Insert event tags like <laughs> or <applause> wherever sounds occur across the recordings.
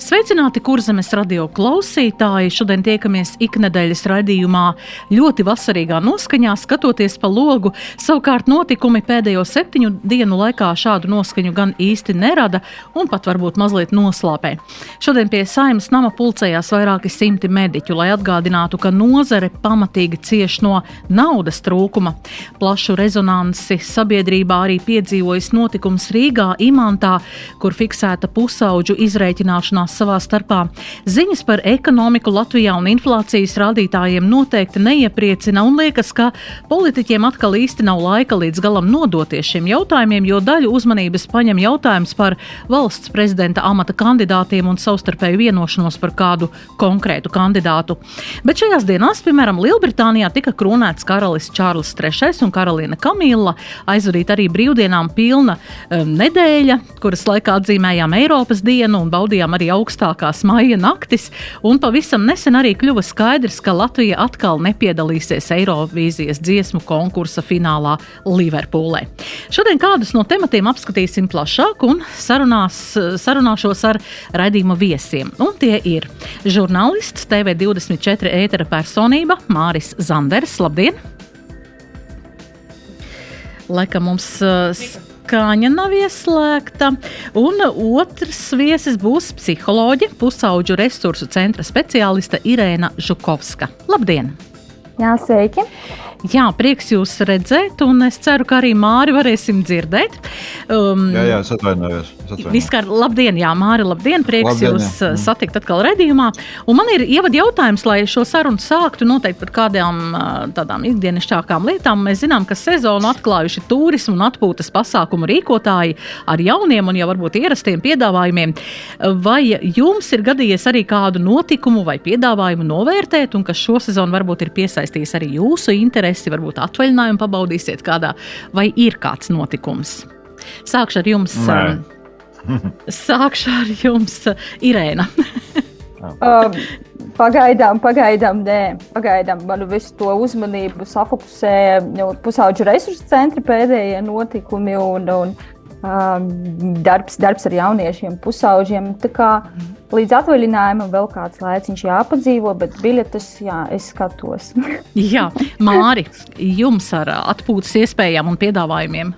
Sveicināti kurzemes radio klausītāji! Šodien tiekamies iknedēļas raidījumā ļoti vasarīgā noskaņā, skatoties pa logu. Savukārt notikumi pēdējo septiņu dienu laikā šādu noskaņu gan īsti nerada un pat varbūt mazliet noslāpē. Šodien pie saimas nama pulcējās vairāki simti mediķu, lai atgādinātu, ka nozare pamatīgi cieš no naudas trūkuma. Plašu rezonansi sabiedrībā arī piedzīvojas notikums Rīgā, Imantā, kur fiksēta pusauģu izreikināšanās savā starpā. Ziņas par ekonomiku Latvijā un inflācijas rādītājiem noteikti neiepriecina un liekas, ka politiķiem atkal īsti nav laika līdz galam nodoties šiem jautājumiem, jo daļu uzmanības paņem jautājums par valsts prezidenta amata kandidātiem un savstarpēju vienošanos par kādu konkrētu kandidātu. Bet šajās dienās, piemēram, Lielbritānijā tika kronēts karalis Čārlis III un karaliene Kamila, aizvadīt arī brīvdienām pilna um, nedēļa, kuras laikā atzīmējām Eiropas dienu un baudījām arī augstu augstākās maija naktis, un pavisam nesen arī kļuva skaidrs, ka Latvija atkal nepiedalīsies Eirovīzijas dziesmu konkursa finālā Liverpoolē. Šodien kādus no tematiem apskatīsim plašāk un sarunās, sarunāšos ar raidījuma viesiem. Un tie ir žurnālists, TV24 ētera personība Māris Zanders. Labdien! Laikam mums uh, Skaņa nav ieslēgta. Un otrs viesis būs psiholoģe, pusauģu resursu centra speciāliste Irēna Žukovska. Labdien! Jā, sveiki! Jā, prieks jūs redzēt, un es ceru, ka arī Māri varēsim dzirdēt. Um, jā, jā, es atvainojos. Vispār, labdien, jā, Māri, labdien, prieks labdien, jūs jā. Uh, mm. satikt atkal redzījumā. Un man ir ievad jautājums, lai šo sarunu sāktu noteikti par kādām uh, tādām ikdienišķākām lietām. Mēs zinām, ka sezonu atklājuši turismu un atpūtas pasākumu rīkotāji ar jauniem un jau varbūt ierastiem piedāvājumiem. Vai jums ir gadījies arī kādu notikumu vai piedāvājumu novērtēt, un kas šo sezonu varbūt ir piesaistījis arī jūsu interesi? Interesi, varbūt atvaļinājumu pabaudīsiet kādā, vai ir kāds notikums? Sākšu ar jums. Nē. Um, sākšu ar jums, Irēna. <laughs> um, pagaidām, pagaidām, nē, pagaidām manu visu to uzmanību safokusē pusauģu resursu centra pēdējie notikumi un, un darbs, darbs ar jauniešiem, pusauģiem. Tā kā Līdz atvaļinājumam vēl kāds laiciņš jāpadzīvo, bet biļetes, jā, es skatos. <laughs> jā, Māri, jums ar atpūtas iespējām un piedāvājumiem?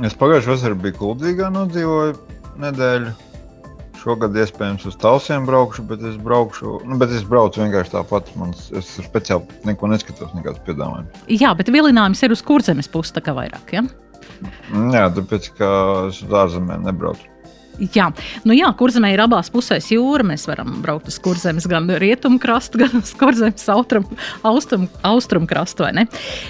Es pagājušajā vasarā biju Kuldīgā, nodzīvoju nedēļu. Šogad iespējams uz tausiem braukšu, bet es braukšu, nu, bet es braucu vienkārši tāpat. Man, es speciāli neko neskatos, nekādas piedāvājumus. Jā, bet vilinājums ir uz kurzemes pusi, tā kā vairāk. Ja? Jā, tāpēc, ka es uz ārzemēm nebraucu. Jā, nu jā, kurzemē ir abās pusēs jūra. Mēs varam braukt uz kurzemes gan rietumu krastu, gan uz kurzemes austrumu austrum, austrum krastu.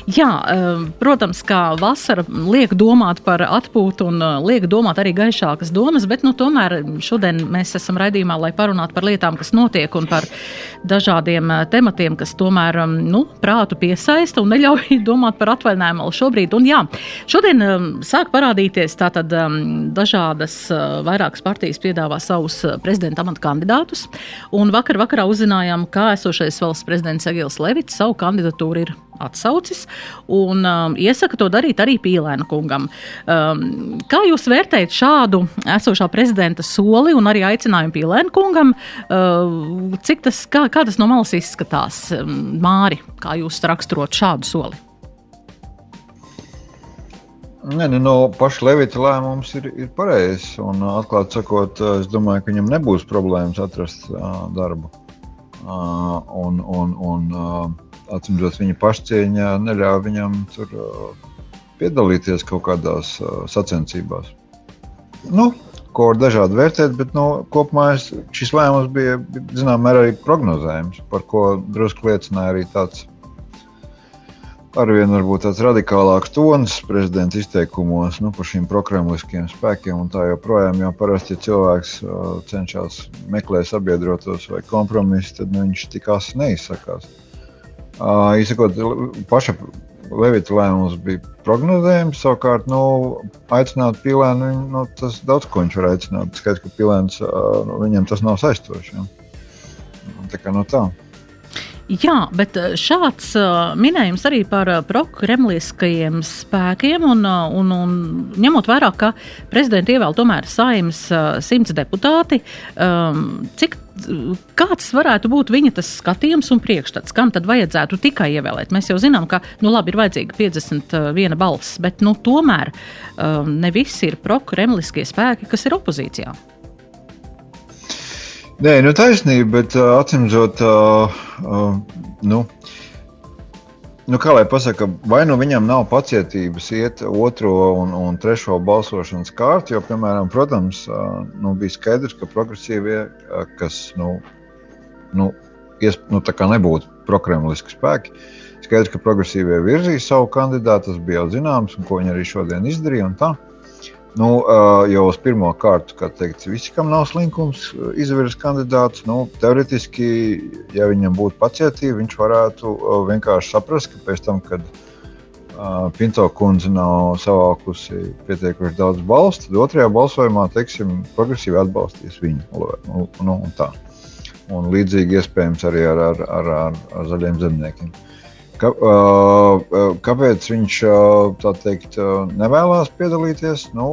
Jā, um, protams, kā vasara liek domāt par atpūtu un uh, liek domāt arī gaišākas domas, bet nu, tomēr šodien mēs esam raidījumā, lai parunātu par lietām, kas notiek un par dažādiem uh, tematiem, kas tomēr um, nu, prātu piesaista un neļauj <laughs> domāt par atvaļinājumu šobrīd. Un, jā, šodien um, sāk parādīties tātad dažādas uh, vairākas partijas piedāvā savus eh, prezidenta amata kandidātus. Un vakar vakarā uzzinājām, ka esošais valsts prezidents Egils Levits savu kandidatūru ir atsaucis un um, iesaka to darīt arī Pīlēna kungam. Um, kā jūs vērtējat šādu esošā prezidenta soli un arī aicinājumu Pīlēna kungam? Uh, cik tas, kā, kā tas no malas izskatās, um, Māri, kā jūs raksturot šādu soli? Nē, nu, no paša Levita lēmums ir, ir pareizs. Atklāti sakot, es domāju, ka viņam nebūs problēmas atrast uh, darbu. Uh, un, un, un uh, atcīmredzot, viņa pašcieņa neļauj viņam tur uh, piedalīties kaut kādās uh, sacensībās. Nu, ko var dažādi vērtēt, bet nu, kopumā es, šis lēmums bija zināmā mērā arī prognozējams, par ko drusku liecināja arī tāds arvien varbūt tāds radikālāks tonis prezidenta izteikumos nu, par šīm prokremliskiem spēkiem tā joprojām. Jo parasti, ja cilvēks uh, cenšas meklēt sabiedrotos vai kompromisu, tad nu, viņš tik asi neizsakās. Uh, izsakot, paša Levita lēmums bija prognozējams. Savukārt, nu, aicināt pīlēnu, nu, tas daudz ko viņš var aicināt. Skaidrs, ka pīlēns nu, viņam tas nav saistoši. Ja. Tā kā no tā. Jā, bet šāds uh, minējums arī par prokremliskajiem spēkiem, un, un, un ņemot vērā, ka prezidenta ievēl tomēr saimnes simts deputāti, um, cik Kāds varētu būt viņa skatījums un priekšstats, kam tad vajadzētu tikai ievēlēt? Mēs jau zinām, ka nu, labi, ir vajadzīga 51 balss, bet nu, tomēr um, ne visi ir prokremliskie spēki, kas ir opozīcijā. Nē, nu taisnība, bet uh, atcīmzot, uh, uh, nu, nu, kā lai pasaka, vai nu viņam nav pacietības iet otro un, un trešo balsošanas kārtu, jo, piemēram, protams, uh, nu, bija skaidrs, ka progresīvie, uh, kas, nu, nu, ies, nu tā kā nebūtu prokremliski spēki, skaidrs, ka progresīvie virzīs savu kandidātu, tas bija jau zināms, un ko viņi arī šodien izdarīja un tā. Nu, jau uz pirmo kārtu, kā teikt, visi, kam nav slinkums, izvirs kandidāts. Nu, teoretiski, ja viņam būtu pacietība, viņš varētu vienkārši saprast, ka pēc tam, kad Pinto kundze nav savākusi pietiekuši daudz balstu, tad otrajā balsojumā, teiksim, progresīvi atbalstīs viņu. Nu, nu, un. Un līdzīgi iespējams arī ar, ar, ar, ar, ar zaļiem zemniekiem. Uh, Ka, kāpēc viņš tā teikt, nevēlas piedalīties? Nu,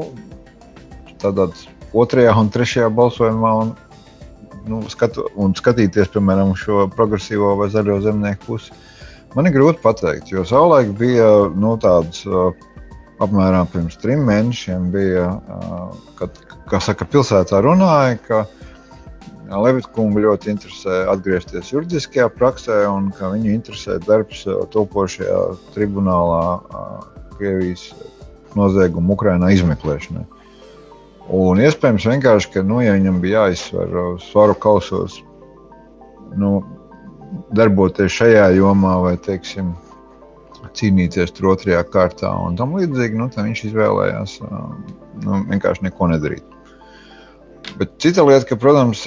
tādā otrajā un trešajā balsojumā un, nu, skatu, un skatīties, piemēram, šo progresīvo vai zaļo zemnieku pusi. Man ir grūti pateikt, jo savulaik bija nu, tāds apmēram pirms trim mēnešiem, bija, kad, kā saka, pilsētā runāja, ka Levita kungu ļoti interesē atgriezties juridiskajā praksē, un ka viņu interesē darbs uh, topošajā tribunālā uh, Krievijas noziegumu Ukrainā izmeklēšanai. Un iespējams, vienkārši, ka, nu, ja viņam bija jāizsver svaru kausos, nu, darboties šajā jomā vai, teiksim, cīnīties tur otrajā kārtā un tam līdzīgi, nu, viņš izvēlējās uh, nu, vienkārši neko nedarīt. Bet cita lieta, ka, protams,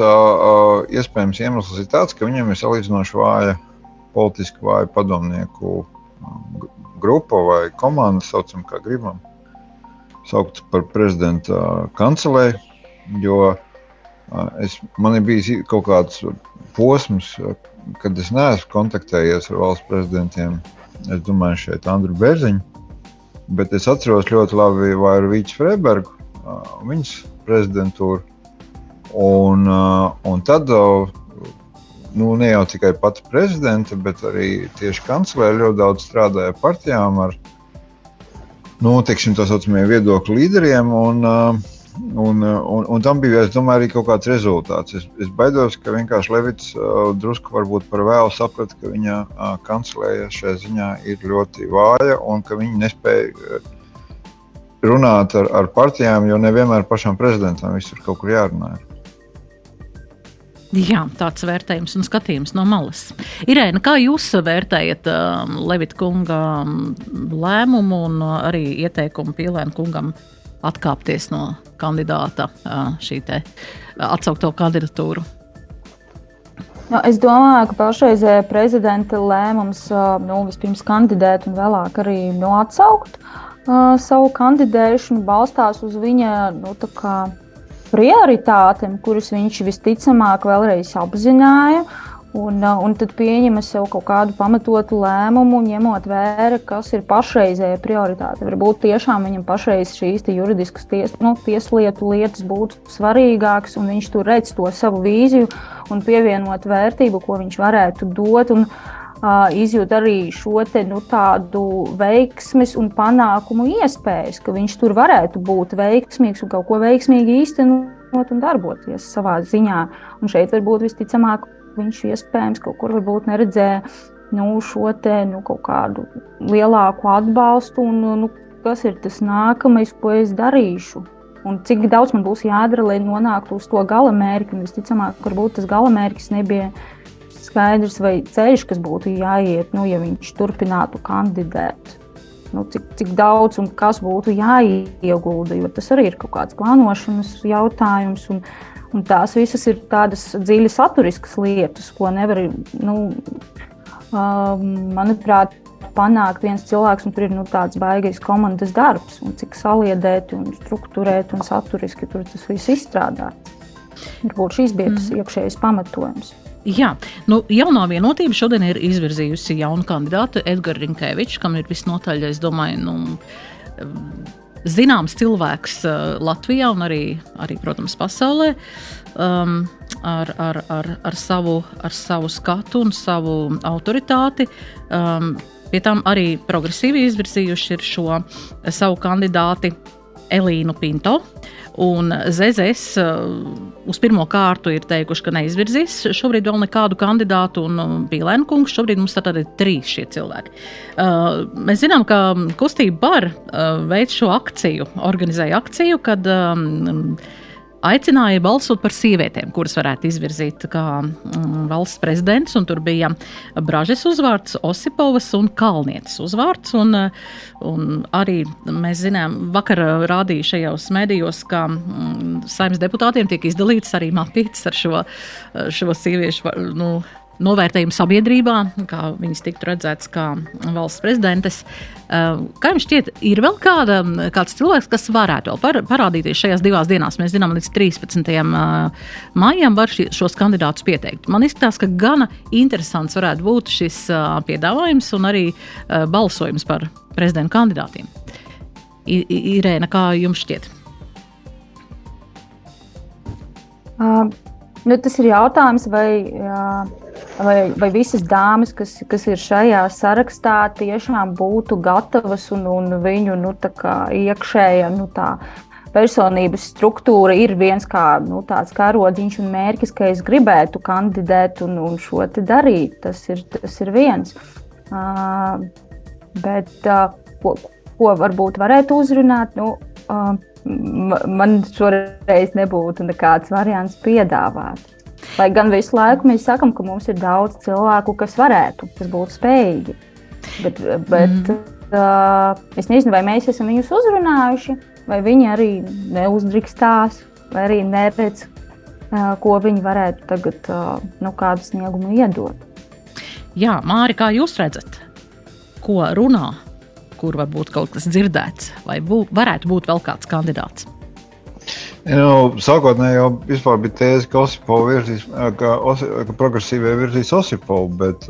iespējams iemesls ir tāds, ka viņam ir salīdzinoši vāja, politiski vāja padomnieku grupa vai komanda, saucam, kā gribam, saukt par prezidenta kancelēju. Jo es, man ir bijis kaut kāds posms, kad es neesmu kontaktējies ar valsts prezidentiem. Es domāju, šeit Andriu Bērziņu, bet es atceros ļoti labi Vairu Vīķu Freibergu, viņas prezidentūru. Un, uh, un tad uh, nu, ne jau tikai pati prezidenta, bet arī tieši kanclere ļoti daudz strādāja partijām ar nu, teiksim, tā saucamiem viedokļu līderiem. Un, uh, Un, un, un tam bija, domāju, arī kaut kāds rezultāts. Es, es baidos, ka vienkārši Levits uh, drusku varbūt par vēlu saprata, ka viņa uh, kanclēja šajā ziņā ir ļoti vāja un ka viņa nespēja runāt ar, ar partijām, jo nevienmēr pašam prezidentam viss ir kaut kur jārunā. Ir. Jā, tāds vērtējums un skatījums no malas. Irēna, kā jūs vērtējat uh, Levita kunga um, lēmumu un uh, arī ieteikumu Pīlēna kungam atkāpties no kandidāta uh, šī te uh, atsaukto kandidatūru? Nu, es domāju, ka pašreizējā prezidenta lēmums nu, vispirms kandidēt un vēlāk arī nu, atsaukt uh, savu kandidēšanu balstās uz viņa nu, prioritātēm, kuras viņš visticamāk vēlreiz apzināja. Un, uh, un tad pieņem sev kaut kādu pamatotu lēmumu, ņemot vērā, kas ir pašreizējā prioritāte. Varbūt tiešām viņam pašreiz šīs juridiskas ties, nu, tieslietu lietas būtu svarīgākas, un viņš tur redz to savu vīziju un pievienot vērtību, ko viņš varētu dot. Un, uh, izjūt arī šo te, nu, tādu veiksmes un panākumu iespējas, ka viņš tur varētu būt veiksmīgs un kaut ko veiksmīgi īstenot un darboties savā ziņā. Un šeit varbūt visticamāk viņš iespējams kaut kur neredzēja nu, šo te, nu, kaut kādu lielāku atbalstu un nu, kas ir tas nākamais, ko es darīšu. Un cik daudz man būs jādara, lai nonāktu uz to gala mērķi. Visticamāk, varbūt tas gala mērķis nebija skaidrs, vai ceļš, kas būtu jāiet, nu, ja viņš turpinātu kandidēt. Nu, cik, cik daudz un kas būtu jāiegulda, jo tas arī ir kaut kāds plānošanas jautājums. Un, un tās visas ir tādas dziļi saturiskas lietas, ko nevar, nu, manuprāt, panākt viens cilvēks, un tur ir nu, tāds baigais komandas darbs, un cik saliedēti un struktūrēti un saturiski tur tas viss izstrādāts. Varbūt šīs bija tas mm. iekšējais pamatojums. Jā, nu, jaunā vienotība šodien ir izvirzījusi jaunu kandidātu Edgars Rinkevičs, kam ir visnotaļ, es domāju, nu, zināms cilvēks uh, Latvijā un arī, arī protams, pasaulē. Um, ar, ar, ar, ar, savu, ar savu skatu un savu autoritāti. Um, pie tam arī progresīvi izvirzījuši šo savu kandidāti Elīnu Pinto. Un ZZS uh, uz pirmo kārtu ir teikuši, ka neizvirzīs šobrīd vēl nekādu kandidātu, un Bīlēna kungs šobrīd mums tad ir trīs šie cilvēki. Uh, mēs zinām, ka kustība bar uh, veids šo akciju, organizēja akciju, kad um, aicināja balsot par sievietēm, kuras varētu izvirzīt kā mm, valsts prezidents. Tur bija Bražas uzvārds, Osipovas un Kalnietes uzvārds. Un, un arī mēs zinām, vakar rādīja šajos medijos, ka mm, saimnes deputātiem tiek izdalīts arī mapītes ar šo, šo sieviešu. Nu, novērtējumu sabiedrībā, kā viņas tiktu redzētas kā valsts prezidentes. Eh, kā jums šķiet, ir vēl kāda, kāds cilvēks, kas varētu par, parādīties šajās divās dienās? Mēs zinām, līdz 13. Eh, maijam var ši, šos kandidātus pieteikt. Man izskatās, ka gana interesants varētu būt šis eh, piedāvājums un arī balsojums par prezidenta kandidātiem. I, Irēna, kā jums šķiet? Uh, nu, tas ir jautājums, vai. Uh vai, vai visas dāmas, kas, kas ir šajā sarakstā, tiešām būtu gatavas un, un viņu nu, iekšējā nu, personības struktūra ir viens kā, nu, tāds karodziņš un mērķis, ka es gribētu kandidēt un, un šo darīt. Tas ir, tas ir viens. Uh, bet uh, ko, ko varbūt varētu uzrunāt? Nu, uh, man šoreiz nebūtu nekāds variants piedāvāt. Lai gan visu laiku mēs sakām, ka mums ir daudz cilvēku, kas varētu, kas būtu spējīgi. Bet, bet mm. uh, es nezinu, vai mēs esam viņus uzrunājuši, vai viņi arī neuzdrīkstās, vai arī neredz, uh, ko viņi varētu tagad, uh, nu, kādu sniegumu iedot. Jā, Māri, kā jūs redzat, ko runā, kur varbūt kaut kas dzirdēts, vai bū, varētu būt vēl kāds kandidāts? Nu, sākotnēji jau bija tēze, ka, virzīs, ka, Osi, ka progresīvie virzīs Osipovu, bet,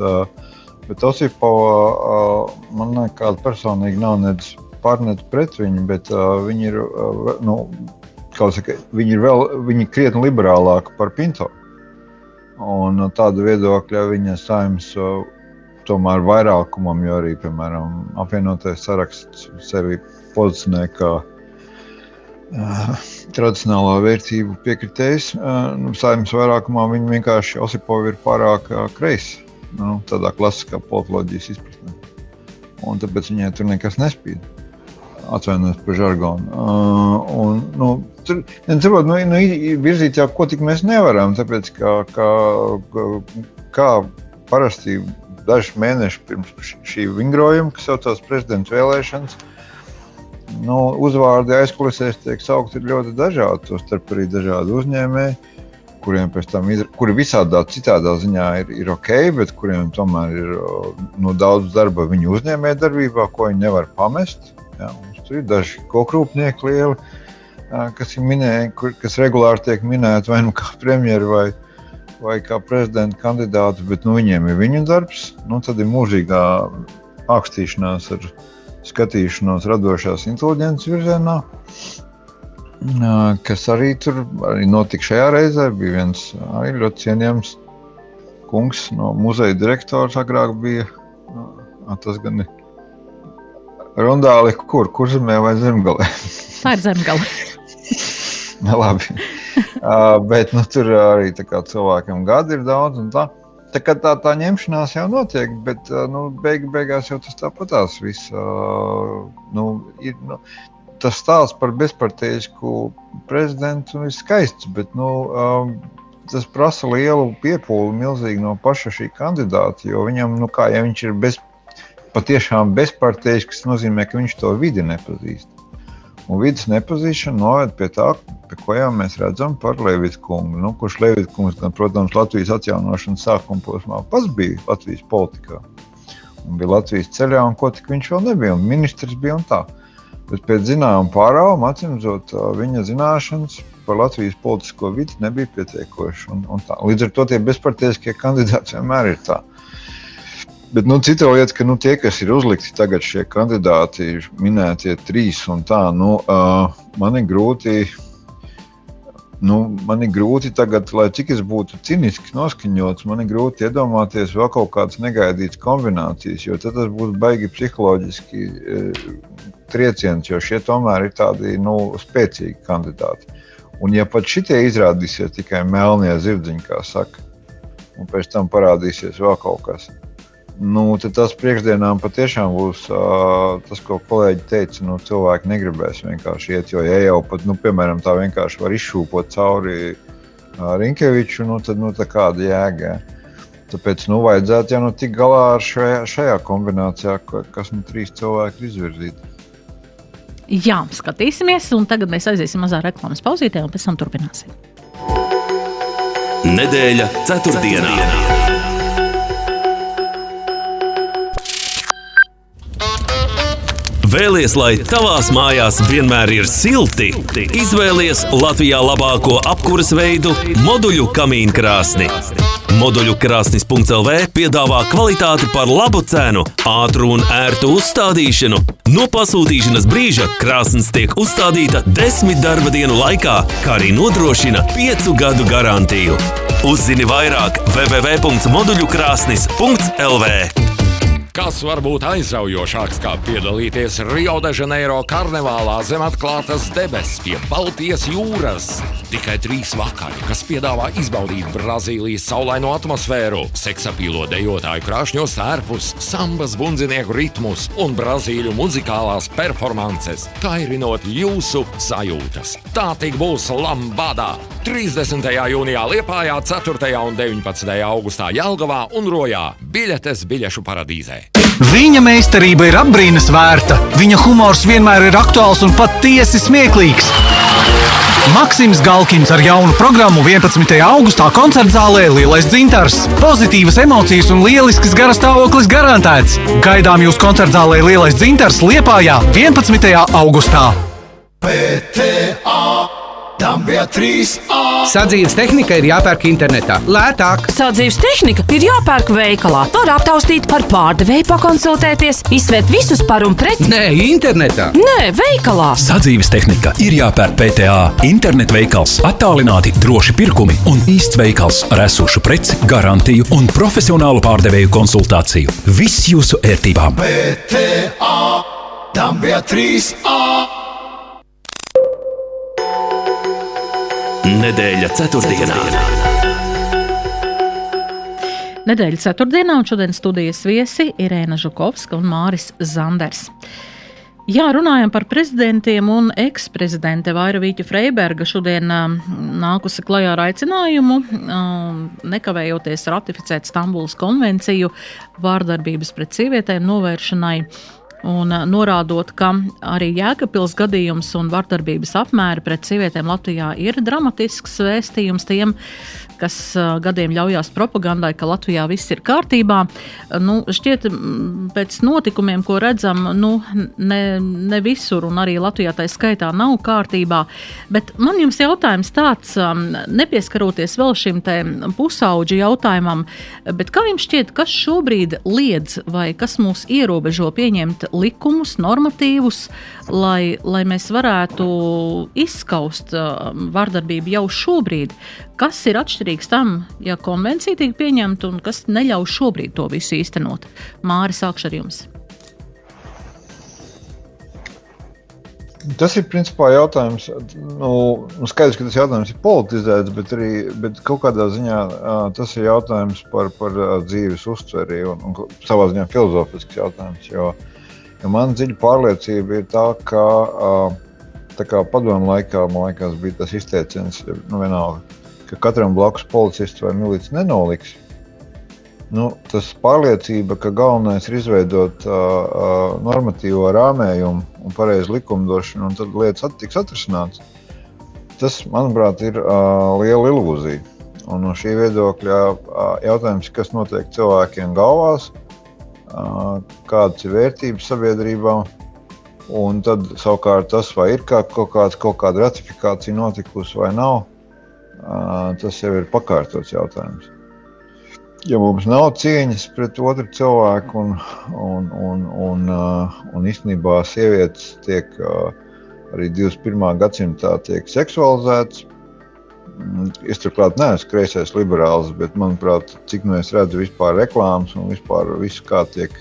bet Osipova man nekāda personīgi nav nedz par, nedz pret viņu, bet viņi ir, nu, saka, viņi ir vēl, viņi krietni liberālāki par Pinto. Un tāda viedokļa viņa saimnes tomēr vairākumam, jo arī, piemēram, apvienotais saraksts sevi pozicionē kā tradicionālā vērtību piekritējs. Nu, Saimnes vairākumā viņi vienkārši Osipovi ir pārāk kreisi, nu, tādā klasiskā politoloģijas izpratnē. Un tāpēc viņai tur nekas nespīd. Atvainojos par žargonu. Uh, un, nu, tur nesaprot, nu, nu, virzīt jau ko tik mēs nevaram, tāpēc kā, kā, kā parasti dažus mēnešus pirms šī vingrojuma, kas saucās prezidenta vēlēšanas, uh, nu, uzvārdi aizkulisēs tiek saukti ļoti dažādi. Tostarp arī dažādi uzņēmēji, kuriem pēc tam ir, kuri visādā citādā ziņā ir, ir ok, bet kuriem tomēr ir nu, daudz darba viņu uzņēmējdarbībā, ko viņi nevar pamest. Ja, tur ir daži kokrūpnieki lieli, kas, minēja, kur, kas regulāri tiek minēti vai nu kā premjeri vai, vai kā prezidenta kandidāti, bet nu, viņiem ir viņu darbs. Nu, tad ir mūžīgā ākstīšanās ar viņu skatīšanos radošās inteliģences virzienā, kas arī tur arī notika šajā reizē. Bija viens arī ļoti cienījams kungs no muzeja direktors, agrāk bija. Tas gan ir rondāli, kur, kur zemē vai zemgalē. Tā ir zemgale. <laughs> Labi. uh, bet nu, tur arī cilvēkiem gadi ir daudz. Tā. Tā, tā, tā ņemšanās jau notiek, bet nu, beig, beigās jau tas tāpatās viss. Nu, ir, nu, tas stāsts par bezpartijisku prezidentu ir skaists, bet nu, tas prasa lielu piepūli milzīgi no paša šī kandidāta. Jo viņam, nu, kā, ja viņš ir bez, patiešām bezpartijisks, tas nozīmē, ka viņš to vidi nepazīst. Un vidas nepazīšana noved pie tā, pie ko jau mēs redzam par Levita kungu. Nu, kurš Levita kungs, gan, protams, Latvijas atjaunošanas sākuma posmā pats bija Latvijas politikā. un bija Latvijas ceļā, un ko tik viņš vēl nebija. Un ministrs bija un tā. Bet pēc zināmām pārāvām, atcīmredzot, viņa zināšanas par Latvijas politisko vidi nebija pietiekošas. Līdz ar to tie bezpartijiskie kandidāti vienmēr ir tādi. Bet nu, cita lieta, ka nu, tie, kas ir uzlikti tagad, šie kandidāti, minētie trīs un tā, nu, uh, man ir grūti. Nu, man ir grūti tagad, lai cik es būtu ciniski noskaņots, man ir grūti iedomāties vēl kaut kādas negaidītas kombinācijas, jo tas būs baigi psiholoģiski e, trieciens, jo šie tomēr ir tādi nu, spēcīgi kandidāti. Un ja pat šitie izrādīsies tikai melnie zirdziņi, kā saka, un pēc tam parādīsies vēl kaut kas, Nu, tas priekšdienām patiešām būs uh, tas, ko kolēģi teica. Nu, cilvēki negribēs vienkārši iet, jo ja jau pat, nu, piemēram, tā vienkārši var izšūpot cauri uh, Rinkeviču, nu, tad nu, kāda jēga. Tāpēc nu, vajadzētu jau nu, tikt galā ar šajā, šajā kombinācijā, kas nu trīs cilvēki ir izvirzīti. Jā, skatīsimies, un tagad mēs aiziesim mazā reklāmas pauzītē, un pēc tam turpināsim. Nedēļa ceturtdienā. ceturtdienā. Vēlies, lai tavās mājās vienmēr ir silti? Izvēlies Latvijā labāko apkuras veidu - moduļu kamīnu krāsni. Moduļu krāsnis.CLV piedāvā kvalitāti par labu cenu, ātru un ērtu uzstādīšanu. No pasūtīšanas brīža krāsnes tiek uzstādīta desmit darba dienu laikā, kā arī nodrošina piecu gadu garantiju. Uzzini vairāk www.moduļukrāsnis.lv. Kas var būt aizraujošāks, kā piedalīties Rio de Janeiro karnevālā zem atklātas debesis pie Baltijas jūras? Tikai trīs vakari, kas piedāvā izbaudīt Brazīlijas saulaino atmosfēru, seksapīlo dejotāju krāšņos tērpus, sambas bundzinieku ritmus un brazīļu muzikālās performances, kairinot jūsu sajūtas. Tā tik būs Lambada! 30. jūnijā Liepājā, 4. un 19. augustā Jelgavā un Rojā. Biļetes biļešu paradīzē. Viņa meistarība ir apbrīnas vērta. Viņa humors vienmēr ir aktuāls un patiesi smieklīgs. Maksims Galkins ar jaunu programmu 11. augustā koncerta zālē Lielais dzintars. Pozitīvas emocijas un lielisks garas stāvoklis garantēts. Gaidām jūs koncerta zālē Lielais dzintars Liepājā 11. augustā. PTA Tam bija trīs A. Sadzīves tehnika ir jāpērk internetā. Lētāk. Sadzīves tehnika ir jāpērk veikalā. Var aptaustīt, par pārdevēju pakonsultēties, izsvērt visus par un pret. Nē, internetā. Nē, veikalā. Sadzīves tehnika ir jāpērk PTA. Internet veikals, attālināti droši pirkumi un īsts veikals ar esošu preci, garantiju un profesionālu pārdevēju konsultāciju. Viss jūsu ērtībām. PTA. Tam bija trīs A. Nedēļa ceturtdienā. Nedēļa ceturtdienā un šodienas studijas viesi ir Irēna Žukovska un Māris Zanders. Jā, runājam par prezidentiem un eksprezidente Vaira Vīķa Freiberga šodien um, nākusi klajā ar aicinājumu um, nekavējoties ratificēt Stambulas konvenciju vārdarbības pret sievietēm novēršanai un norādot, ka arī Jēkabils gadījums un vardarbības apmēri pret sievietēm Latvijā ir dramatisks vēstījums tiem, kas gadiem ļaujās propagandai, ka Latvijā viss ir kārtībā. Nu, šķiet, pēc notikumiem, ko redzam, nu, ne, ne visur, un arī Latvijā tā skaitā nav kārtībā. Bet man jums jautājums tāds, nepieskaroties vēl šim pusauģi jautājumam, bet kā jums šķiet, kas šobrīd liedz vai kas mūs ierobežo pieņemt likumus, normatīvus, lai, lai mēs varētu izskaust vardarbību jau šobrīd? Kas ir atšķirīgs tam, ja konvencija tiek pieņemta un kas neļauj šobrīd to visu īstenot? Māri, sākšu ar jums. Tas ir principā jautājums. Nu, nu skaidrs, ka tas jautājums ir politizēts, bet arī bet kaut kādā ziņā tas ir jautājums par, par dzīves uztveri un, un savā ziņā filozofisks jautājums. Jo, jo man dziļa pārliecība ir tā, ka tā kā padomu laikā man liekas, bija tas izteiciens, nu, vienalga ka katram blakus policists vai milicis nenoliks. Nu, tas pārliecība, ka galvenais ir izveidot uh, uh, normatīvo rāmējumu un pareizu likumdošanu, un tad lietas at, tiks atrisinātas. Tas, manuprāt, ir uh, liela ilūzija. Un no šī viedokļa uh, jautājums, kas notiek cilvēkiem galvās, kādas ir vērtības sabiedrībā. Un tad savukārt tas, vai ir kā, kaut, kāds, kaut kāda ratifikācija notikusi vai nav, tas jau ir pakārtots jautājums. Ja mums nav cieņas pret otru cilvēku, un, un, un, un, un īstenībā sievietes tiek arī 21. gadsimtā tiek seksualizētas, Es turklāt neesmu kreisais liberāls, bet manuprāt, cik nu es redzu vispār reklāmas un vispār visu, kā tiek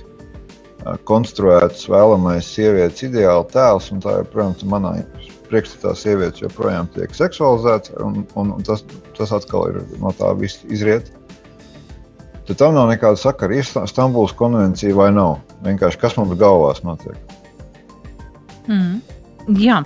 konstruēts vēlamais sievietes ideāla tēls, un tā joprojām manā priekšstatā sievietes joprojām tiek seksualizētas, un, un, un tas, tas atkal ir no tā viss izriet. Tad tam nav nekāda sakara. Ir Stambulas konvencija vai nav? Vienkārši kas mums galvās notiek? Mm. Jā,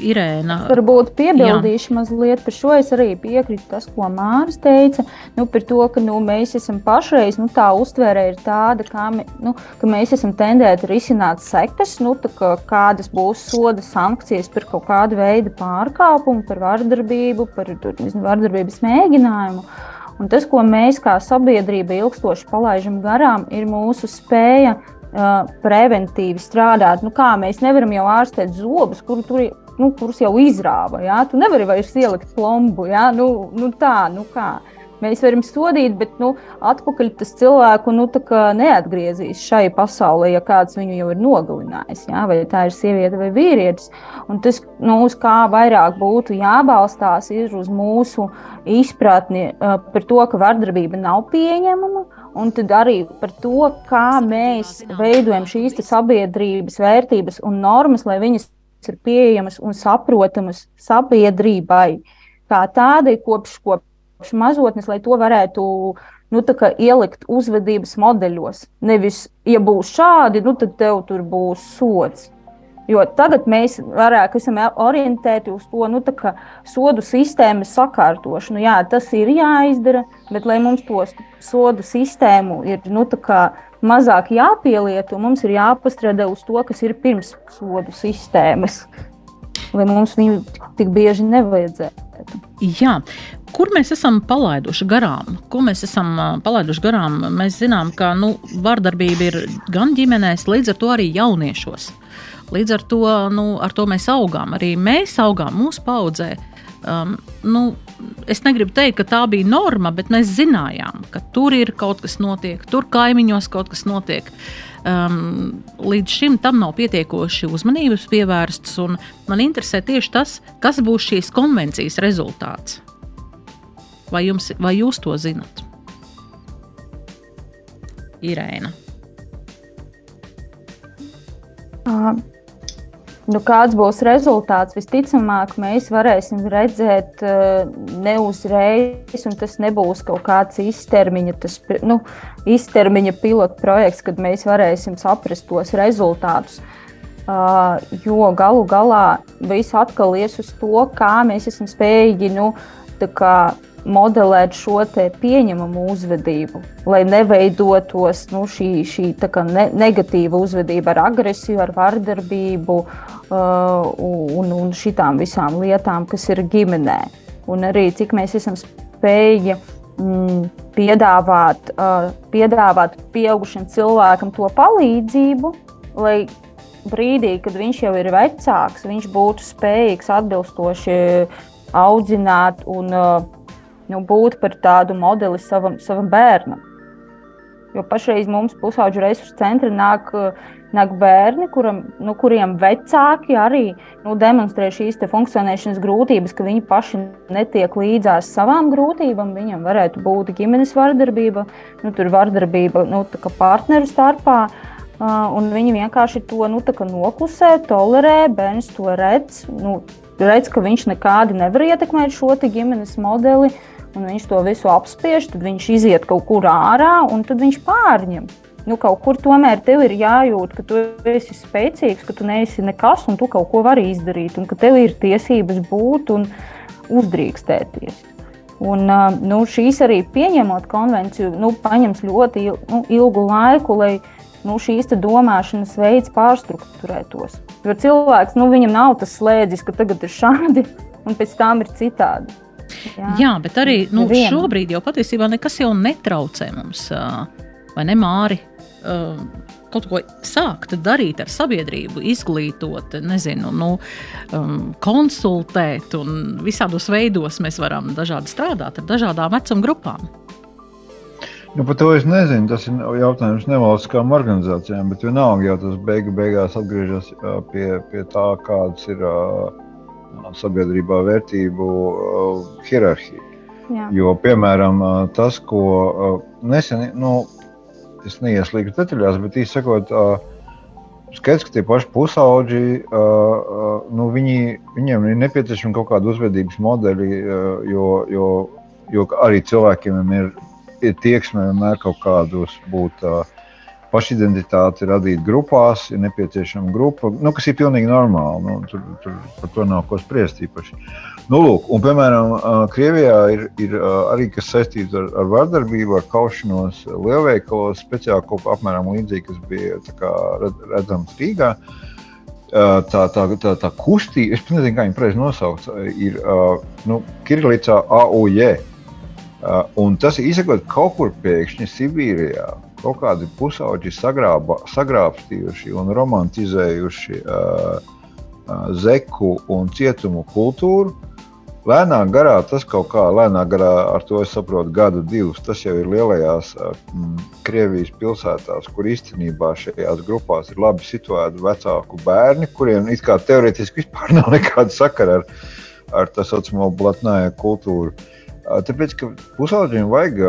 Irēna. Varbūt piebildīšu jā. mazliet par šo. Es arī piekrītu tas, ko Māris teica. Nu, par to, ka nu, mēs esam pašreiz, nu, tā uztvere ir tāda, kā nu, ka mēs esam tendēti risināt sektas, nu, kā, kādas būs soda sankcijas par kaut kādu veidu pārkāpumu, par vardarbību, par nezinu, vardarbības mēģinājumu. Un tas, ko mēs kā sabiedrība ilgstoši palaidām garām, ir mūsu spēja preventīvi strādāt. Nu, kā mēs nevaram jau ārstēt zobus, kur tur nu, kurus jau izrāva. Ja? Tu nevari vairs ielikt plombu. Ja? Nu, nu tā, nu kā. Mēs varam sodīt, bet nu, atpakaļ tas cilvēku nu, neatgriezīs šai pasaulē, ja kāds viņu jau ir nogalinājis. Ja? Vai tā ir sieviete vai vīrietis. Un tas, nu, uz kā vairāk būtu jābalstās, ir uz mūsu izpratni uh, par to, ka vardarbība nav pieņemama. Un tad arī par to, kā mēs veidojam šīs sabiedrības vērtības un normas, lai viņas ir pieejamas un saprotamas sabiedrībai kā tādai kopš, kopš mazotnes, lai to varētu nu, ielikt uzvedības modeļos. Nevis, ja būs šādi, nu, tad tev tur būs sots. Jo tagad mēs vairāk esam orientēti uz to nu, sodu sistēmas sakārtošanu. Jā, tas ir jāizdara, bet lai mums to sodu sistēmu ir nu, mazāk jāpielieto, mums ir jāpastrādā uz to, kas ir pirms sodu sistēmas. Lai mums viņu tik bieži nevajadzētu. Jā. Kur mēs esam palaiduši garām? Ko mēs esam palaiduši garām? Mēs zinām, ka nu, vardarbība ir gan ģimenēs, līdz ar to arī jauniešos. Līdz ar to, nu, ar to mēs augām. Arī mēs augām mūsu paudzē. Um, nu, es negribu teikt, ka tā bija norma, bet mēs zinājām, ka tur ir kaut kas notiek, tur kaimiņos kaut kas notiek. Um, līdz šim tam nav pietiekoši uzmanības pievērsts. Man interesē tieši tas, kas būs šīs konvencijas rezultāts. Vai, jums, vai jūs to zinat? Irēna. Uh, Nu, kāds būs rezultāts? Visticamāk, mēs varēsim redzēt uh, ne uzreiz, un tas nebūs kaut kāds īstermiņa, tas, nu, īstermiņa pilotu projekts, kad mēs varēsim saprast tos rezultātus. Uh, jo galu galā viss atkal ies uz to, kā mēs esam spējīgi nu, modelēt šo pieņemamu uzvedību, lai neveidotos nu, šī, šī ne, negatīva uzvedība ar agresiju, ar vardarbību uh, un, un šitām visām lietām, kas ir ģimenē. Un arī cik mēs esam spējīgi mm, piedāvāt, uh, piedāvāt pieaugušam cilvēkam to palīdzību, lai brīdī, kad viņš jau ir vecāks, viņš būtu spējīgs atbilstoši audzināt un uh, nu, būt par tādu modeli savam, savam bērnam. Jo pašreiz mums pusauģu resursu centri nāk, nāk bērni, kuram, nu, kuriem vecāki arī nu, demonstrē šīs funkcionēšanas grūtības, ka viņi paši netiek līdzās savām grūtībām. Viņam varētu būt ģimenes vardarbība, nu, vardarbība nu, partneru starpā. Un viņi vienkārši to nu, noklusē, tolerē, bērns to redz. Nu, redz, ka viņš nekādi nevar ietekmēt šo ģimenes modeli. Uh, un viņš to visu apspiež, tad viņš iziet kaut kur ārā un tad viņš pārņem. Nu, kaut kur tomēr tev ir jājūt, ka tu esi spēcīgs, ka tu neesi nekas un tu kaut ko vari izdarīt, un ka tev ir tiesības būt un uzdrīkstēties. Un, nu, šīs arī pieņemot konvenciju, nu, paņems ļoti nu, ilgu laiku, lai nu, šīs domāšanas veids pārstruktūrētos. Jo cilvēks, nu, viņam nav tas slēdzis, ka tagad ir šādi un pēc tam ir citādi. Jā, Jā bet arī nu, šobrīd jau patiesībā nekas jau netraucē mums, vai ne, Māri? kaut ko sākt darīt ar sabiedrību, izglītot, nezinu, nu, um, konsultēt, un visādos veidos mēs varam dažādi strādāt ar dažādām vecuma grupām. Nu, par to es nezinu. Tas ir jautājums nevalstiskām organizācijām, bet vienalga jau tas beigu, beigās atgriežas pie, pie tā, kādas ir uh, sabiedrībā vērtību uh, hierarhija. Jā. Jo, piemēram, tas, ko uh, nesen, nu, es neieslīgu detaļās, bet īsi sakot, skaidrs, ka tie paši pusauģi, nu, viņi, viņiem ir nepieciešama kaut kāda uzvedības modeļi, jo, jo, jo arī cilvēkiem ir, ir tieksme vienmēr kaut kādos būt. Pašidentitāti radīt grupās, ir nepieciešama grupa, nu, kas ir pilnīgi normāli. Nu, tur, tur par to nav ko spriest īpaši. Nu, lūk, un, piemēram, Krievijā ir, ir arī kas saistīts ar, ar vardarbību, ar kaušanos lielveikalos, speciāli kaut kā apmēram līdzīgi, kas bija kā, redzams Rīgā. Tā, tā, tā, tā kustība, es nezinu, kā viņu pareizi nosaukt, ir nu, Kirillicā AUJ. Un tas ir izsakot kaut kur pēkšņi Sibīrijā. Kaut kādi pusauģi sagrāba, sagrābstījuši un romantizējuši uh, zeku un cietumu kultūru. Lēnāk garā tas kaut kā lēnāk garā, ar to es saprotu, gadu, divus. Tas jau ir lielajās m, Krievijas pilsētās, kur īstenībā šajās grupās ir labi situēti vecāku bērni, kuriem it kā teorētiski vispār <laughs> nav nekāda sakara ar, ar tā saucamo blatnāja kultūru. Tāpēc, ka pusaudžiem vajag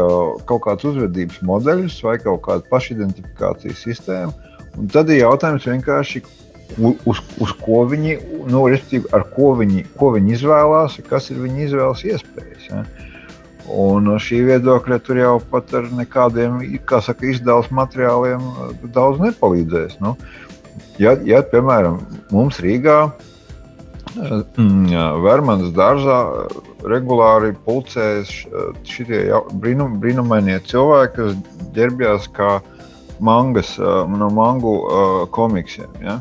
kaut kādus uzvedības modeļus vai kaut kādu pašidentifikācijas sistēmu. Un tad ir jautājums vienkārši, uz, uz ko viņi, nu, ar ko viņi, ko viņi izvēlās, kas ir viņu izvēles iespējas. Ja? Un šī viedokļa tur jau pat ar nekādiem saka, izdevuma materiāliem daudz nepalīdzēs. Nu, ja, ja, piemēram, mums Rīgā, Vermanas dārzā regulāri pulcēs uh, šie brīnum, brīnumainie cilvēki, kas ģērbjās kā mangas no mangu komiksiem. Ja?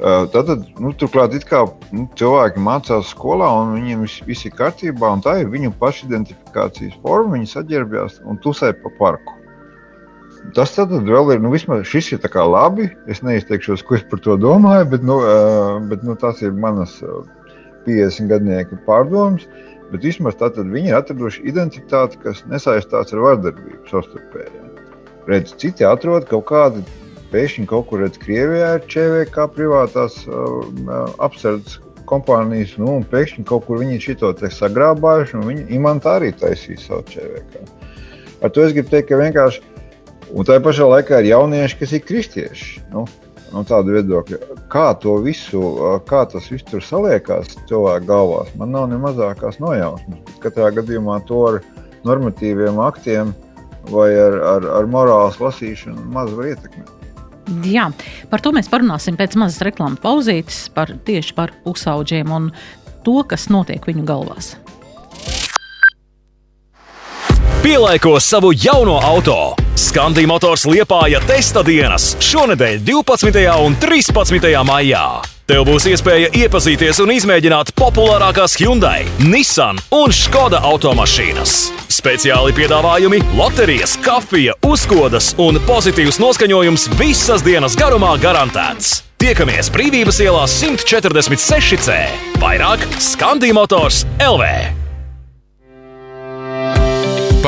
Tātad, nu, turklāt, kā, nu, cilvēki mācās skolā, un viņiem viss ir kārtībā, un tā ir viņu pašidentifikācijas forma. Viņi saģērbjās un tusē pa parku. Tas tad vēl ir, nu, vismaz šis ir labi. Es neizteikšos, ko es par to domāju, bet, nu, bet nu, tas ir manas 50 gadnieku pārdomas. Bet vismaz tātad viņi ir atraduši identitāti, kas nesaistās ar vardarbību savstarpēji. Redz, citi atrod kaut kādu pēkšņi kaut kur redz, Krievijā ir ČVK privātās uh, apsardzes kompānijas, nu, un pēkšņi kaut kur viņi šito sagrābājuši, un viņi imantā arī taisīs savu ČVK. Ar to es gribu teikt, ka vienkārši, un tā pašā laikā ir jaunieši, kas ir kristieši. Nu, no tāda viedokļa, kā to visu, kā tas viss tur saliekās cilvēku galvās, man nav ne mazākās nojausmas. Katrā gadījumā to ar normatīviem aktiem vai ar, ar, ar morāles lasīšanu maz var ietekmēt. Jā, par to mēs parunāsim pēc mazas reklāmas pauzītes, par, tieši par pusauģiem un to, kas notiek viņu galvās. Pielaiko savu jauno auto! Skandija motors liepāja testa dienas šonadēļ, 12. un 13. maijā. Tev būs iespēja iepazīties un izmēģināt populārākās Hyundai, Nissan un Skoda automašīnas. Speciāli piedāvājumi, loterijas, kafija, uzkodas un pozitīvs noskaņojums visas dienas garumā garantēts. Tiekamies brīvības ielā 146C. Vairāk Skandija motors LV.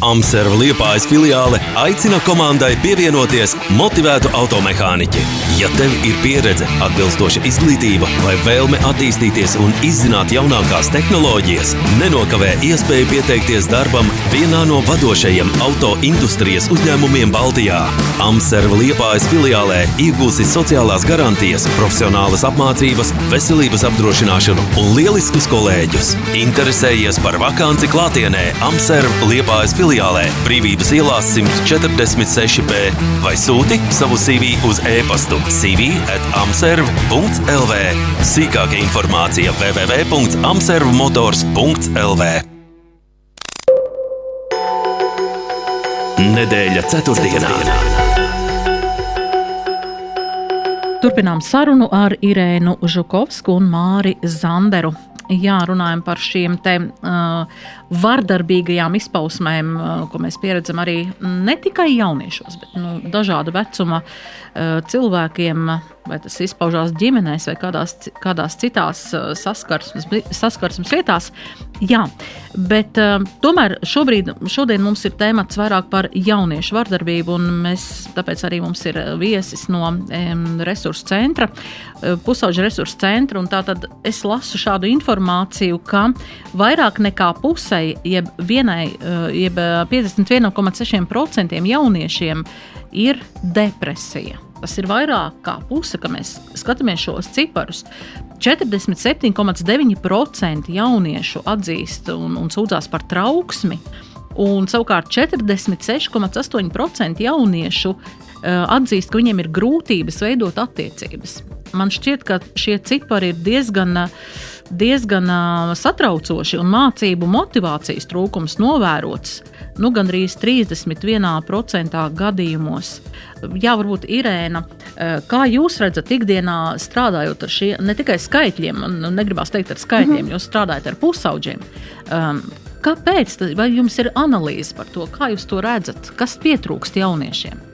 Amserva liepājas filiāle aicina komandai pievienoties motivētu automehāniķi. Ja tev ir pieredze, atbilstoša izglītība vai vēlme attīstīties un izzināt jaunākās tehnoloģijas, nenokavē iespēju pieteikties darbam vienā no vadošajiem auto industrijas uzņēmumiem Baltijā. Amserva liepājas filiālē iegūsi sociālās garantijas, profesionālas apmācības, veselības apdrošināšanu un lieliskus kolēģus. Interesējies par vakanci klātienē Amserva liepājas filiālē filiālē Brīvības ielā 146B vai sūti savu CV uz e-pastu CV at amserv.lv. Sīkāka informācija www.amservmotors.lv. Nedēļa ceturtdienā. Turpinām sarunu ar Irēnu Žukovsku un Māri Zanderu. Jā, runājam par šīm te, uh, vardarbīgajām izpausmēm, uh, ko mēs pieredzam arī ne tikai jauniešos, bet nu, dažādu vecuma uh, cilvēkiem. Vai tas izpaužās ģimenēs vai kādās, kādās citās uh, saskarsmes, saskarsmes vietās. Jā, bet uh, tomēr šobrīd, šodien mums ir temats vairāk par jauniešu vardarbību, un mēs, tāpēc arī mums ir viesis no um, resursu centra, uh, pusauģa resursu centra. Tātad es lasu šādu informāciju, ka vairāk nekā pusei, jeb, vienai, uh, jeb 51,6% jauniešiem ir depresija. Tas ir vairāk kā puse, kad mēs skatāmies šos ciparus. 47,9% jauniešu atzīst un, un sūdzās par trauksmi, un savukārt 46,8% jauniešu uh, atzīst, ka viņiem ir grūtības veidot attiecības. Man šķiet, ka šie cipari ir diezgan. Uh, diezgan uh, satraucoši un mācību motivācijas trūkums novērots nu, gandrīz 31% gadījumos. Jā, varbūt Irēna, kā jūs redzat, ikdienā strādājot ar šiem ne tikai skaitļiem, nu, negribās teikt ar skaitļiem, mm -hmm. jūs strādājat ar pusauģiem. Um, kāpēc? Vai jums ir analīze par to, kā jūs to redzat? Kas pietrūkst jauniešiem?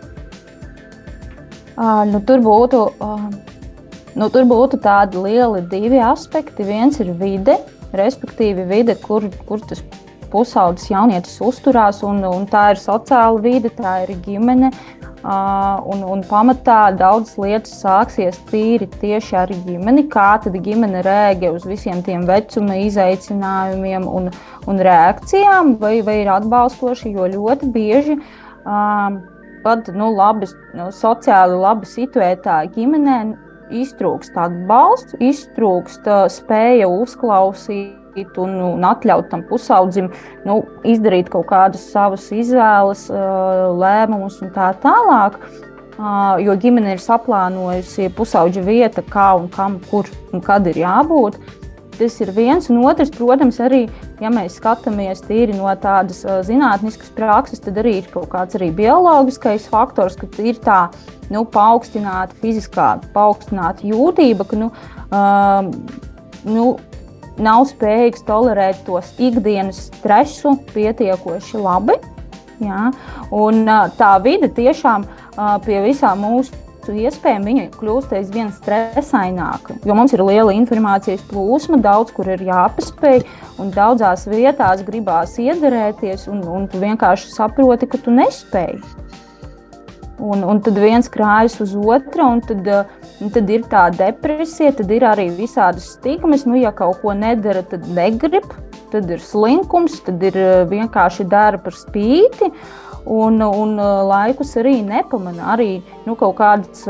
Uh, nu, tur būtu. Uh Nu, tur būtu tādi lieli divi aspekti. Viens ir vide, respektīvi vide, kur, kur tas pusaudzis jaunietis uzturās, un, un tā ir sociāla vide, tā ir ģimene. Uh, un, un pamatā daudzas lietas sāksies tīri tieši ar ģimeni, kā tad ģimene rēģē uz visiem tiem vecuma izaicinājumiem un, un reakcijām, vai, vai ir atbalstoši, jo ļoti bieži uh, pat nu, labi, nu, sociāli labi situētā ģimenē iztrūkst atbalsts, iztrūkst spēja uzklausīt un, un atļaut tam pusaudzim nu, izdarīt kaut kādas savas izvēles, lēmumus un tā tālāk. Jo ģimene ir saplānojusi pusauģa vieta, kā un kam, kur un kad ir jābūt. Tas ir viens, un otrs, protams, arī, ja mēs skatāmies tīri no tādas zinātniskas prakses, tad arī ir kaut kāds arī bioloģiskais faktors, ka ir tā nu, paaugstināta fiziskā, paaugstināta jūtība, ka nu, um, nu, nav spējīgs tolerēt tos ikdienas stresu pietiekoši labi. Ja? Un, tā vide tiešām pie visām mūsu iespējām viņa kļūst aizvien stresaināka. Jo mums ir liela informācijas plūsma, daudz kur ir jāpaspēj, un daudzās vietās gribās iederēties, un, un tu vienkārši saproti, ka tu nespēji. Un, un tad viens krājas uz otru, un tad, un tad ir tā depresija, tad ir arī visādas stigmas. Nu, ja kaut ko nedara, tad negrib, tad ir slinkums, tad ir vienkārši dara par spīti. Un, un laikus arī nepamana. Arī nu, kaut kādas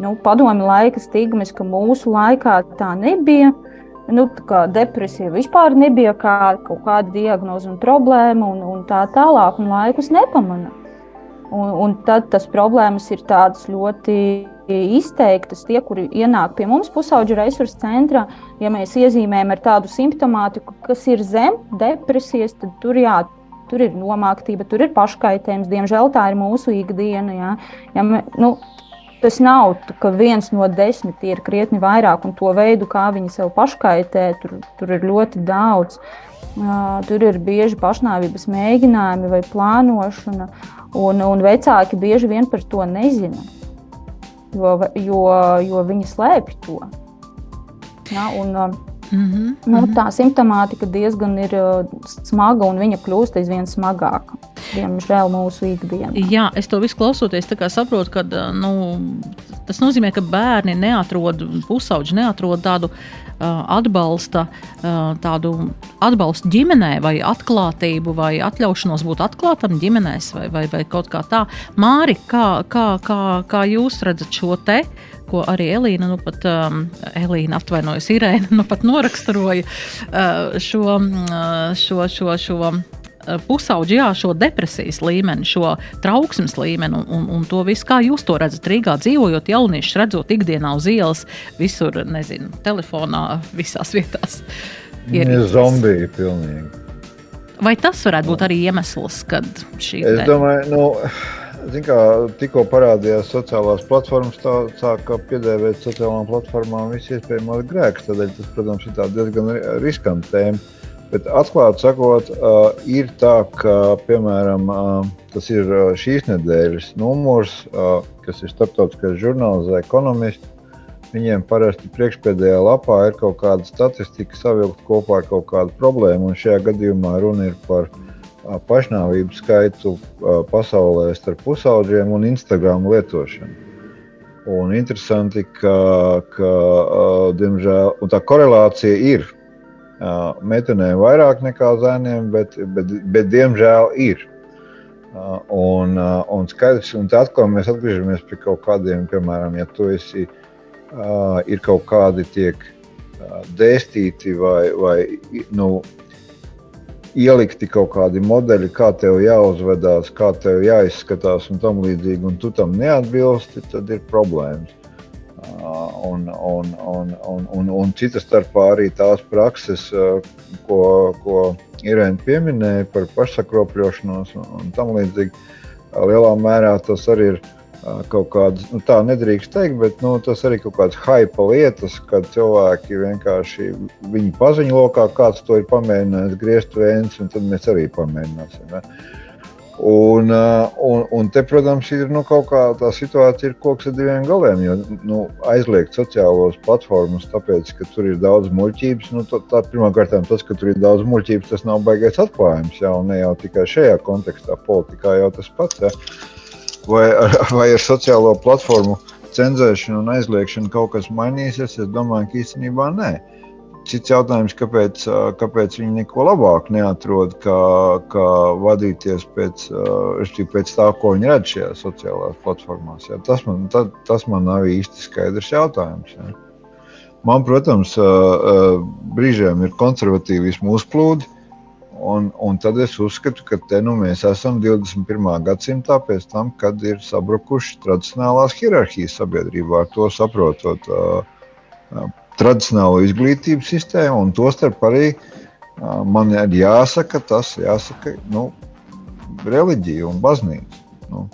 nu, padomju laika stigmas, ka mūsu laikā tā nebija. Nu, tā depresija vispār nebija kā, kaut kāda diagnoze un problēma, un, un tā tālāk, un laikus nepamana. Un, un tad tas problēmas ir tādas ļoti izteiktas. Tie, kuri ienāk pie mums pusauģu resursu centrā, ja mēs iezīmējam ar tādu simptomātiku, kas ir zem depresijas, tad tur jā. Tur ir nomāktība, tur ir paškaitējums. Diemžēl tā ir mūsu ikdiena. Jā. Ja nu, tas nav ka viens no desmit ir krietni vairāk, un to veidu, kā viņi sev paškaitē, tur, tur ir ļoti daudz. Uh, tur ir bieži pašnāvības mēģinājumi vai plānošana. Uh, Un, un vecāki bieži vien par to nezina, jo, jo, jo viņi slēpj to. Ja, un, Mm -hmm, nu, tā simptomātika diezgan ir uh, smaga un viņa kļūst aizvien smagāka. Diemžēl mūsu ikdienā. Jā, es to visu klausoties, saprotu, ka uh, nu, tas nozīmē, ka bērni neatrod, pusauģi neatrod tādu Uh, atbalsta uh, tādu atbalstu ģimenē, vai atklātību, vai atļaušanos būt atklātam ģimenēs, vai, vai, vai kaut kā tā. Māri, kā, kā, kā, kā jūs redzat šo te? Ko arī Elīna, nu pat um, Elīna atvainojas, Irēna, nu pat noraksturoja uh, šo, uh, šo, šo, šo pusauģi jā, šo depresijas līmeni, šo trauksmes līmeni un, un, un to visu, kā jūs to redzat Rīgā, dzīvojot jauniešus, redzot ikdienā uz ielas, visur, nezinu, telefonā, visās vietās. Ir zombiji pilnīgi. Vai tas varētu būt arī iemesls, kad šī? Es domāju, nu, kā, tikko parādījās sociālās platformas, tā sāka piedēvēt sociālām platformām visu iespējamo grēku. Tādēļ tas, protams, ir diezgan riskanta tēma. Bet atklāti sakot, uh, ir tā, ka, piemēram, uh, tas ir šīs nedēļas numurs, uh, kas ir starptautiskais žurnāls ekonomists. Viņiem parasti priekšpēdējā lapā ir kaut kāda statistika, savilkt kopā ar kaut kādu problēmu. Šajā gadījumā runa ir par pašnāvību skaitu pasaulē starp pusauģiem un Instagram lietošanu. Un interesanti, ka, ka diemžēl, tā korelācija ir meitenēm vairāk nekā zēniem, bet, bet, bet diemžēl ir. Un, un skaidrs, un atkal mēs atgriežamies pie kaut kādiem, piemēram, ja tu esi, ir kaut kādi tiek dēstīti vai, vai nu, ielikti kaut kādi modeļi, kā tev jāuzvedās, kā tev jāizskatās un tam līdzīgi, un tu tam neatbilsti, tad ir problēmas. Un, un, un, un, un, un cita starpā arī tās prakses, ko, ko Irēna pieminēja par pašsakropļošanos un, un tam līdzīgi, lielā mērā tas arī ir kaut kādas, nu, tā nedrīkst teikt, bet nu, tas arī kaut kādas hype lietas, kad cilvēki vienkārši viņu paziņo lokā, kāds to ir pamēģinājis griezt vēns, un tad mēs arī pamēģināsim. Ne? Un, un, un te, protams, ir nu, kaut kā tā situācija, ir koks ar diviem galiem. Jo nu, aizliegt sociālos platformas, tāpēc, ka tur ir daudz muļķības. Nu, tā, tā, Pirmkārt, tas, ka tur ir daudz muļķības, tas nav baigais atklājums. Jā, ne jau tikai šajā kontekstā, politikā jau tas pats. Jā vai <laughs> vai ar sociālo platformu cenzēšanu un aizliekšanu kaut kas mainīsies, es domāju, ka īstenībā nē. Cits jautājums, kāpēc, kāpēc viņi neko labāku neatrod, kā, kā vadīties pēc, pēc tā, ko viņi redz šajās sociālajās platformās. Jā. Tas, man, ta, tas man nav īsti skaidrs jautājums. Jā. Man, protams, brīžiem ir konservatīvismu uzplūdi, Un, un tad es uzskatu, ka te nu mēs esam 21. gadsimtā, pēc tam, kad ir sabrukušas tradicionālās hierarhijas sabiedrībā, ar to saprotot uh, tradicionālo izglītības sistēmu, un tostarp arī uh, man ir jāsaka tas, jāsaka, nu, reliģija un baznīca. Nu.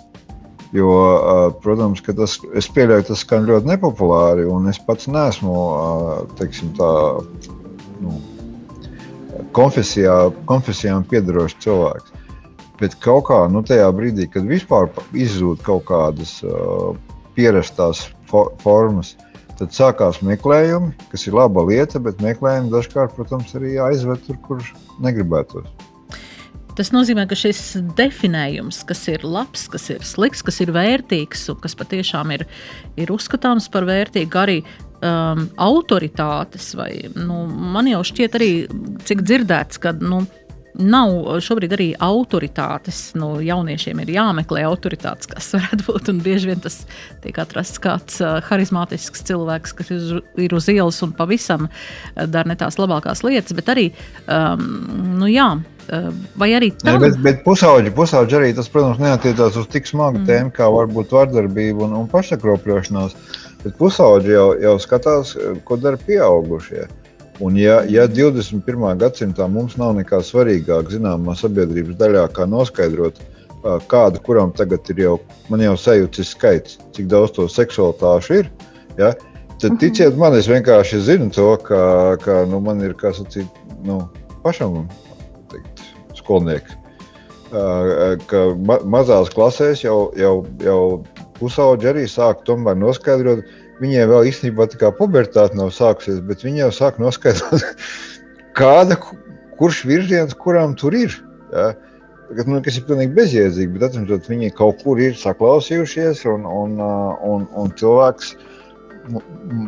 Jo, uh, protams, ka tas, es pieļauju, tas skan ļoti nepopulāri, un es pats neesmu, teiksim tā, konfesijā, konfesijām piedarošs cilvēks. Bet kaut kā nu, tajā brīdī, kad vispār izzūd kaut kādas uh, pierastās fo formas, tad sākās meklējumi, kas ir laba lieta, bet meklējumi dažkārt, protams, arī aizved tur, kur negribētos. Tas nozīmē, ka šis definējums, kas ir labs, kas ir slikts, kas ir vērtīgs un kas patiešām ir, ir uzskatāms par vērtīgu, arī um, autoritātes, vai nu, man jau šķiet, arī cik dzirdēts, ka nu, nav šobrīd arī autoritātes. Nu, jauniešiem ir jāmeklē autoritātes, kas varētu būt. Bieži vien tas tiek atrasts kāds uh, harizmātisks cilvēks, kas ir uz ielas un pavisam uh, dara ne tās labākās lietas, bet arī, um, nu jā. Uh, vai arī tā? Bet, bet pusauģi, pusauģi arī tas, protams, neatiecās uz tik smagu mm. tēmu, kā varbūt vardarbība un, un pašsakropļošanās. Bet pusauģi jau, jau skatās, ko dara pieaugušie. Un ja, ja 21. gadsimtā mums nav nekā svarīgāk zināmā sabiedrības daļā, kā noskaidrot, kāda kuram tagad ir jau, man jau sajūta skaits, cik daudz to seksualitāšu ir, ja, tad mhm. ticiet man, es vienkārši zinu to, ka, ka nu, man ir, kā sacīt, nu, pašam teikt, skolnieks, ka ma mazās klasēs jau, jau, jau pusauģi arī sāk tomēr noskaidrot. Viņiem vēl īstenībā tā kā pubertāte nav sākusies, bet viņi jau sāk noskaidrot, <laughs> kāda, kurš virziens kuram tur ir. Ja? Nu, kas ir pilnīgi bezjēdzīgi, bet atcīmredzot, viņi kaut kur ir saklausījušies, un, un, un, un cilvēks,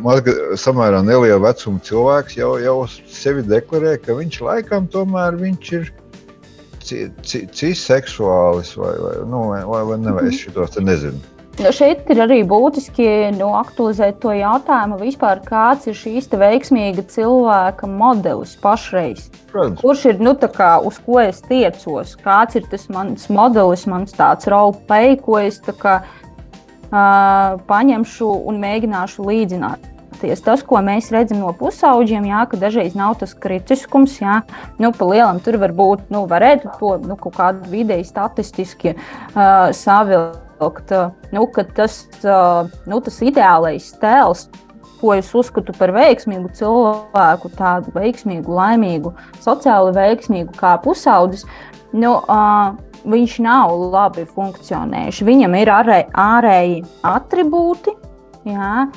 mazga, samērā neliela vecuma cilvēks, jau, jau sevi deklarē, ka viņš laikam tomēr viņš ir cisseksuālis vai, vai, nu, vai, vai, vai ne, vai es šo te nezinu. Šeit ir arī būtiski nu, aktualizēt to jautājumu, vispār, kāds ir šīs veiksmīga cilvēka modelis pašreiz. Protams. Kurš ir nu, kā, uz ko es tiecos? Kāds ir tas mans modelis, mans tāds raupai, ko es kā, uh, paņemšu un mēģināšu līdzināt? Tas, ko mēs redzam no pusauģiem, jā, ka dažreiz nav tas kritiskums, jā, nu, pa lielam tur var būt, nu, varētu to nu, kaut kādu vidēji statistiski uh, savilkt vilkt, nu, ka tas, nu, tas ideālais tēls, ko es uzskatu par veiksmīgu cilvēku, tādu veiksmīgu, laimīgu, sociāli veiksmīgu kā pusaudzis, nu, uh, viņš nav labi funkcionējuši. Viņam ir ārē, ārēji attribūti, jā,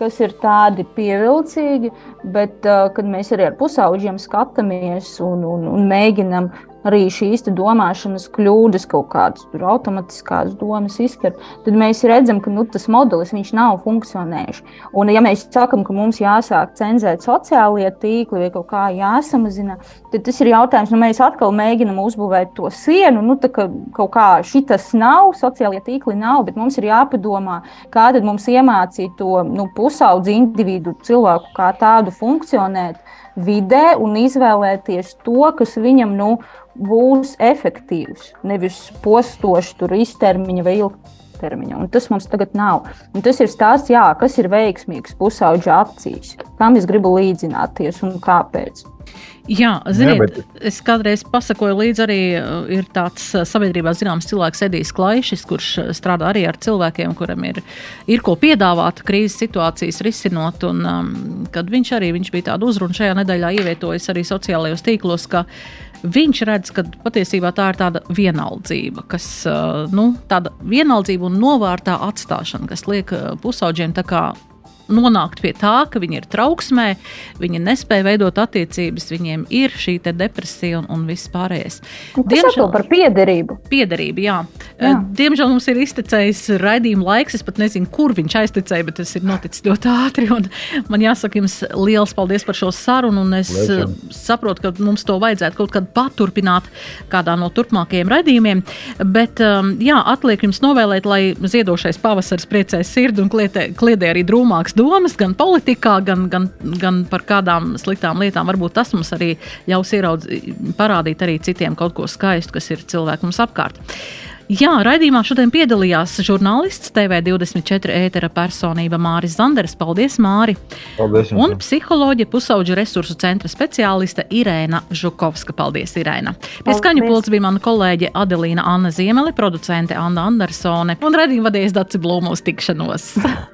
kas ir tādi pievilcīgi, bet, uh, kad mēs arī ar pusauģiem skatāmies un, un, un mēģinam arī šīs domāšanas kļūdas, kaut kādas automātiskās domas izskart, tad mēs redzam, ka nu, tas modelis nav funkcionējis. Un, ja mēs sakām, ka mums jāsāk cenzēt sociālie tīkli vai kaut kā jāsamazina, tad tas ir jautājums, nu, mēs atkal mēģinām uzbūvēt to sienu. Nu, ka kaut kā šitas nav, sociālie tīkli nav, bet mums ir jāpadomā, kā tad mums iemācīt to nu, pusaudzi individu cilvēku kā tādu funkcionēt vidē un izvēlēties to, kas viņam nu, būs efektīvs, nevis postošs, tur īstermiņa vai ilgtermiņa. Un tas mums tagad nav. Un tas ir stāsts, jā, kas ir veiksmīgs pusauģa acīs, kam es gribu līdzināties un kāpēc. Jā, ziniet, Jā, bet... es kādreiz pasakoju līdzi arī uh, ir tāds uh, sabiedrībā zināms cilvēks Edijs Klaišs, kurš uh, strādā arī ar cilvēkiem, kuram ir, ir ko piedāvāt krīzes situācijas risinot. Un, um, kad viņš arī viņš bija tādu uzrunu šajā nedēļā ievietojis arī sociālajos tīklos, ka viņš redz, ka patiesībā tā ir tāda vienaldzība, kas, nu, tāda vienaldzība un novārtā atstāšana, kas liek pusauģiem tā kā nonākt pie tā, ka viņi ir trauksmē, viņi nespēja veidot attiecības, viņiem ir šī depresija un, un viss pārējais. Diemžēl par piederību. Piederību, jā. jā. Diemžēl mums ir iztecējis raidījuma laiks. Es pat nezinu, kur viņš aiztecēja, bet tas ir noticis ļoti ātri. Man jāsaka jums liels paldies par šo sarunu. Es Lēčam. saprotu, ka mums to vajadzētu kaut kad paturpināt kādā no turpmākajiem raidījumiem. Bet jā, atliek jums novēlēt, lai ziedošais pavasaris priecē sirdi un kliedē, kliedē arī drūmāks sliktas domas gan politikā, gan, gan, gan par kādām sliktām lietām. Varbūt tas mums arī ļaus ieraudzīt, parādīt arī citiem kaut ko skaistu, kas ir cilvēkam apkārt. Jā, raidījumā šodien piedalījās žurnālists, TV24 ētera personība Māris Zanders. Paldies, Māri! Paldies! Jums. Un psiholoģija pusauģu resursu centra speciāliste Irēna Žukovska. Paldies, Irēna! Pie skaņu pults bija mana kolēģe Adelīna Anna Ziemeli, producente Anna Andersone un raidījuma vadījas Daci Blūmos tikšanos. <laughs>